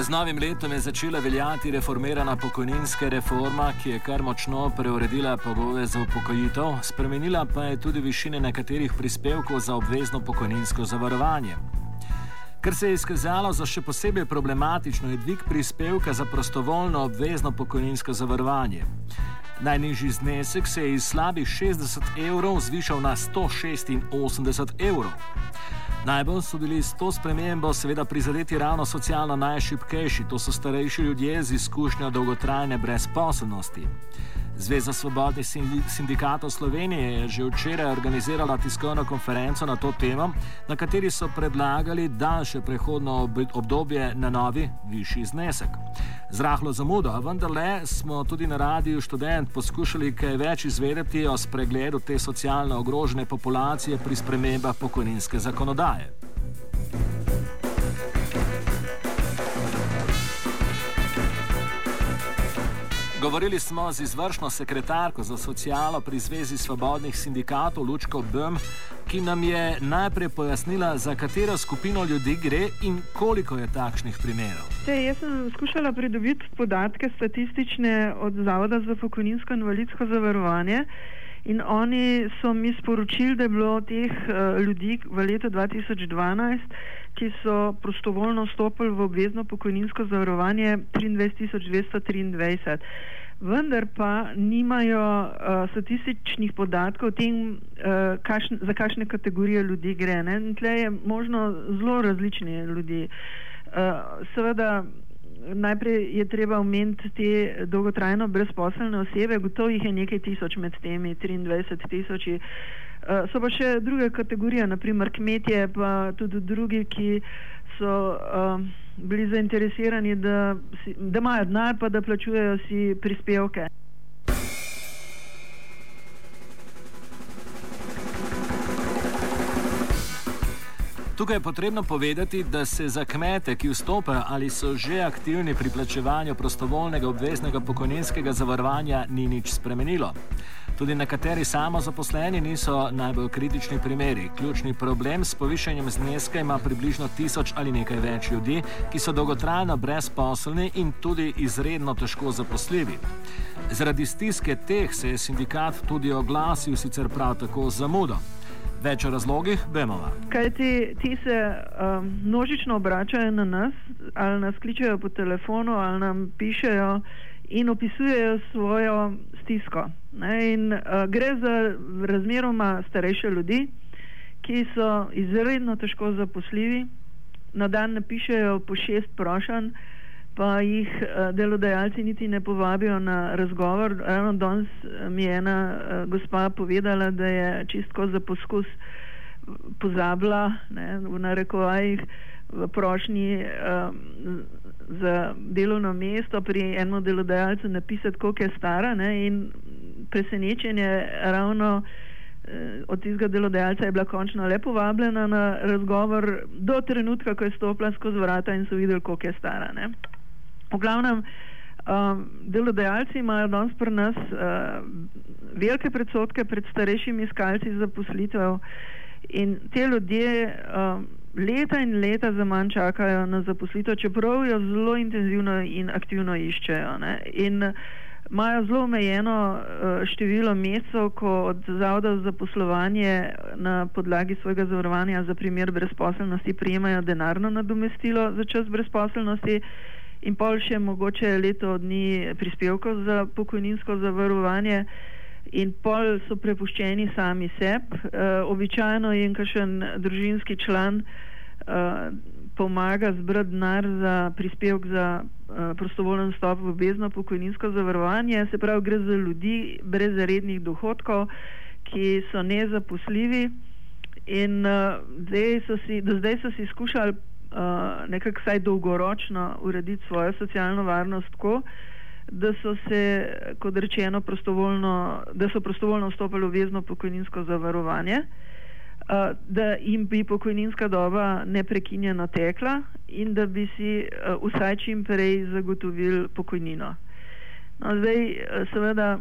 Z novim letom je začela veljati reformirana pokojninska reforma, ki je kar močno preuredila pogoje za upokojitev, spremenila pa je tudi višine nekaterih prispevkov za obvezno pokojninsko zavarovanje. Ker se je izkazalo za še posebej problematično, je dvig prispevka za prostovoljno obvezno pokojninsko zavarovanje. Najnižji znesek se je iz slabih 60 evrov zvišal na 186 evrov. Najbolj so bili s to spremembo seveda prizadeti ravno socialno najšipkejši, to so starejši ljudje z izkušnjo dolgotrajne brezposobnosti. Zveza svobodnih sindikatov Slovenije je že včeraj organizirala tiskovno konferenco na to temo, na kateri so predlagali daljše prehodno obdobje na novi, višji znesek. Z rahlo zamudo, a vendarle smo tudi na radiju študent poskušali kaj več izvedeti o spregledu te socialno ogrožene populacije pri spremembah pokojninske zakonodaje. Govorili smo z izvršno sekretarko za socialo pri Zvezi svobodnih sindikatov Lučko Böhm, ki nam je najprej pojasnila, za katero skupino ljudi gre in koliko je takšnih primerov. Te, jaz sem skušala pridobiti podatke statistične od Zavoda za pokojninsko in invalidsko zavarovanje. In oni so mi sporočili, da je bilo teh uh, ljudi v letu 2012, ki so prostovoljno vstopili v obvezno pokojninsko zavarovanje, 23.223. Vendar pa nimajo uh, statističnih podatkov o tem, uh, kašn, za kakšne kategorije ljudi gre. Tle je možno zelo različne ljudi. Uh, seveda, najprej je treba omeniti te dolgotrajno brezposelne osebe, gotovo jih je nekaj tisoč med temi 23 tisoči. Uh, so pa še druge kategorije, naprimer kmetje, pa tudi drugi, ki so uh, bili zainteresirani, da, si, da imajo denar, pa da plačujejo si prispevke. Tukaj je potrebno povedati, da se za kmete, ki vstopajo ali so že aktivni pri plačevanju prostovoljnega obveznega pokojninskega zavarovanja, ni nič spremenilo. Tudi nekateri samozaposleni niso najbolj kritični primeri. Ključni problem s povišanjem zneska ima približno tisoč ali nekaj več ljudi, ki so dolgotrajno brezposelni in tudi izredno težko zaposljivi. Zaradi stiske teh se je sindikat tudi oglasil, sicer prav tako z zamudo. Več o razlogih, vemo. Kaj ti, ti se um, množično obračajo na nas, ali nas kličejo po telefonu, ali nam pišejo in opisujejo svojo stisko. In, uh, gre za razmeroma starejše ljudi, ki so izredno težko zaposljivi, na dan napišejo po šest prošanj pa jih uh, delodajalci niti ne povabijo na razgovor. Ravno danes eh, mi je ena uh, gospa povedala, da je čistko za poskus pozabila ne, v narekovajih v prošnji um, za delovno mesto pri enem delodajalcu napisati, koliko je stara ne, in presenečenje ravno od tistega delodajalca je bila končno le povabljena na razgovor do trenutka, ko je stopila skozi vrata in so videli, koliko je stara. Ne. V glavnem, um, delodajalci imajo danes pri nas uh, velike predsotke pred starejšimi iskalci zaposlitev in te ljudje um, leta in leta za manj čakajo na zaposlitev, čeprav jo zelo intenzivno in aktivno iščejo. Ne? In imajo zelo omejeno uh, število mesecev, ko od zavoda za poslovanje na podlagi svojega zavarovanja za primer brezposelnosti prijemajo denarno nadomestilo za čas brezposelnosti in pol še mogoče leto dni prispevkov za pokojninsko zavarovanje. In pol so prepuščeni sami sebi, uh, običajno jim kakšen družinski član uh, pomaga zbrati denar za prispevek za uh, prostovoljen stop v obvezno pokojninsko zavarovanje. Se pravi, gre za ljudi brez rednih dohodkov, ki so nezaposljivi in uh, zdaj si, do zdaj so si skušali nekako vsaj dolgoročno urediti svojo socialno varnost tako, da so se, kot rečeno, prostovoljno, da so prostovoljno vstopili v vezno pokojninsko zavarovanje, uh, da jim bi pokojninska doba neprekinjeno tekla in da bi si uh, vsaj čim prej zagotovili pokojnino. No, zdaj, seveda,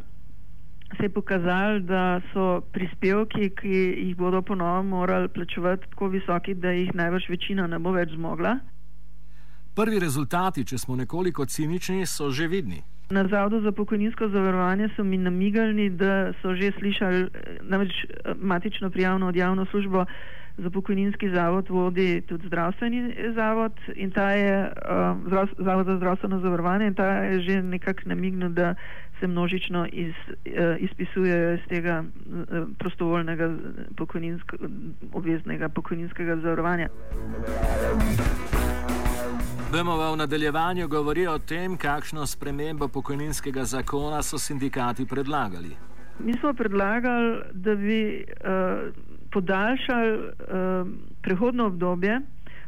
se je pokazalo, da so prispevki, ki jih bodo ponovno morali plačevati, tako visoki, da jih največ večina ne bo več zmogla. Prvi rezultati, če smo nekoliko cinični, so že vidni. Na Zavodu za pokojninsko zavarovanje so mi namigali, da so že slišali, namreč matično prijavno od javno službo za pokojninski zavod vodi tudi zdravstveni zavod in ta je uh, Zavod za zdravstveno zavarovanje in ta je že nekako namignil, da se množično iz, uh, izpisujejo iz tega uh, prostovoljnega pokojninsko, obveznega pokojninskega zavarovanja. BMO v nadaljevanju govori o tem, kakšno spremembo pokojninskega zakona so sindikati predlagali. Mi smo predlagali, da bi uh, podaljšali uh, prehodno obdobje,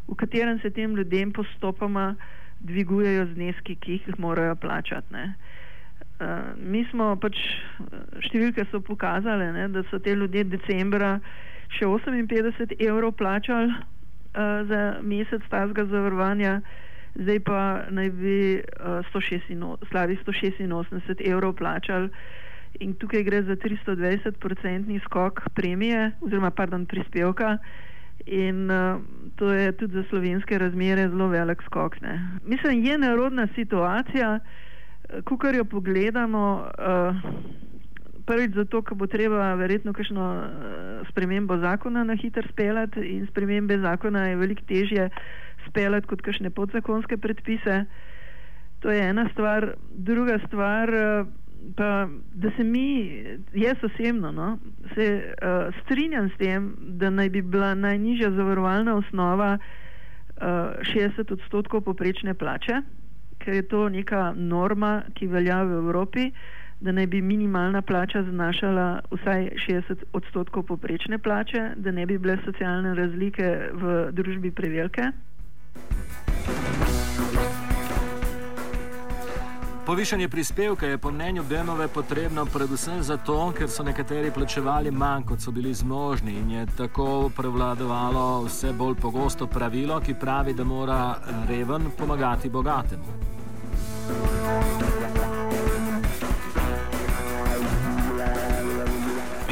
v katerem se tem ljudem postopoma dvigujejo zneski, ki jih morajo plačati. Uh, mi smo pač, številke so pokazale, ne, da so te ljudje decembra še 58 evrov plačali uh, za mesec tazga zavarovanja zdaj pa naj bi uh, 186, slavi 186 evrov plačali. In tukaj gre za 320-procentni skok premije, oziroma pardon, prispevka. In uh, to je tudi za slovenske razmere zelo velik skok. Ne. Mislim, je nerodna situacija, ko kar jo pogledamo. Uh, prvič zato, ker bo treba verjetno kakšno uh, spremembo zakona na hitro speljati in spremembe zakona je veliko težje speljati kot kakšne podzakonske predpise. To je ena stvar. Druga stvar, uh, pa da se mi, jaz osebno, no, se uh, strinjam s tem, da naj bi bila najnižja zavarovalna osnova uh, 60 odstotkov poprečne plače, ker je to neka norma, ki velja v Evropi da naj bi minimalna plača znašala vsaj 60 odstotkov poprečne plače, da ne bi bile socialne razlike v družbi prevelike. Povišanje prispevka je po mnenju Benove potrebno predvsem zato, ker so nekateri plačevali manj, kot so bili zmožni in je tako prevladovalo vse bolj pogosto pravilo, ki pravi, da mora reven pomagati bogatemu.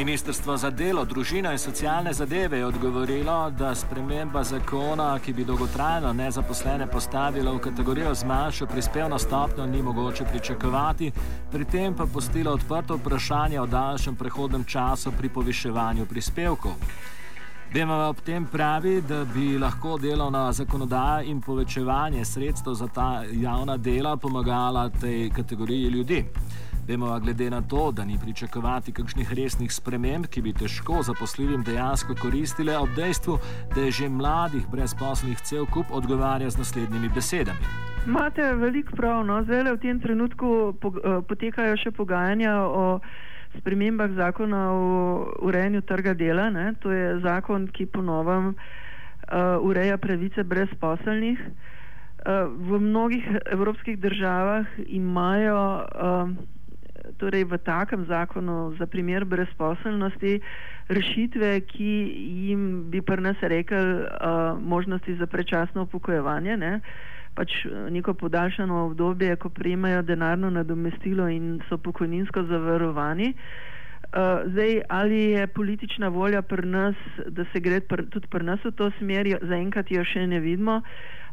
Ministrstvo za delo, družino in socialne zadeve je odgovorilo, da sprememba zakona, ki bi dolgotrajno nezaposlene postavila v kategorijo z manjšo prispevno stopnjo, ni mogoče pričakovati, pri tem pa postilo odprto vprašanje o daljšem prehodnem času pri poviševanju prispevkov. Bema ob tem pravi, da bi lahko delovna zakonodaja in povečevanje sredstev za ta javna dela pomagala tej kategoriji ljudi. Vemo, glede na to, da ni pričakovati kakšnih resnih sprememb, ki bi težko zaposljivim dejansko koristile, ob dejstvu, da je že mladih brezposlenih cel kup odgovarja z naslednjimi besedami. Imate veliko prav, no? zdaj v tem trenutku uh, potekajo še pogajanja o spremembah zakona o urejanju trga dela. Ne? To je zakon, ki ponovem uh, ureja pravice brezposlenih. Uh, v mnogih evropskih državah imajo uh, torej v takem zakonu za primer brezposelnosti rešitve, ki jim bi pri nas rekel uh, možnosti za prečasno upokojevanje, ne? pač uh, neko podaljšano obdobje, ko prejmajo denarno nadomestilo in so pokojninsko zavarovani. Uh, zdaj, ali je politična volja pri nas, da se gre pr, tudi pri nas v to smer, zaenkrat jo še ne vidimo,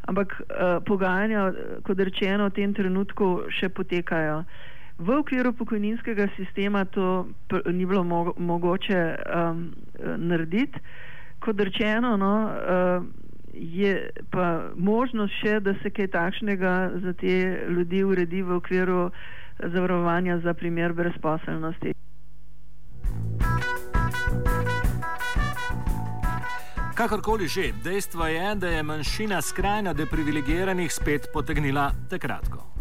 ampak uh, pogajanja, kot rečeno, v tem trenutku še potekajo. Uh, V okviru pokojninskega sistema to ni bilo mo mogoče um, narediti. Kot rečeno, no, uh, je pa možnost še, da se kaj takšnega za te ljudi uredi v okviru zavarovanja za primer brezposelnosti. Kakorkoli že, dejstvo je, da je manjšina skrajno deprivilegiranih spet potegnila takratko.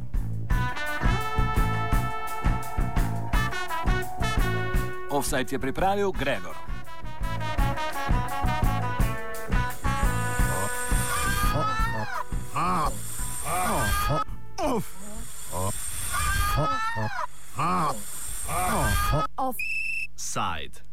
Offside je pripravil Gregor.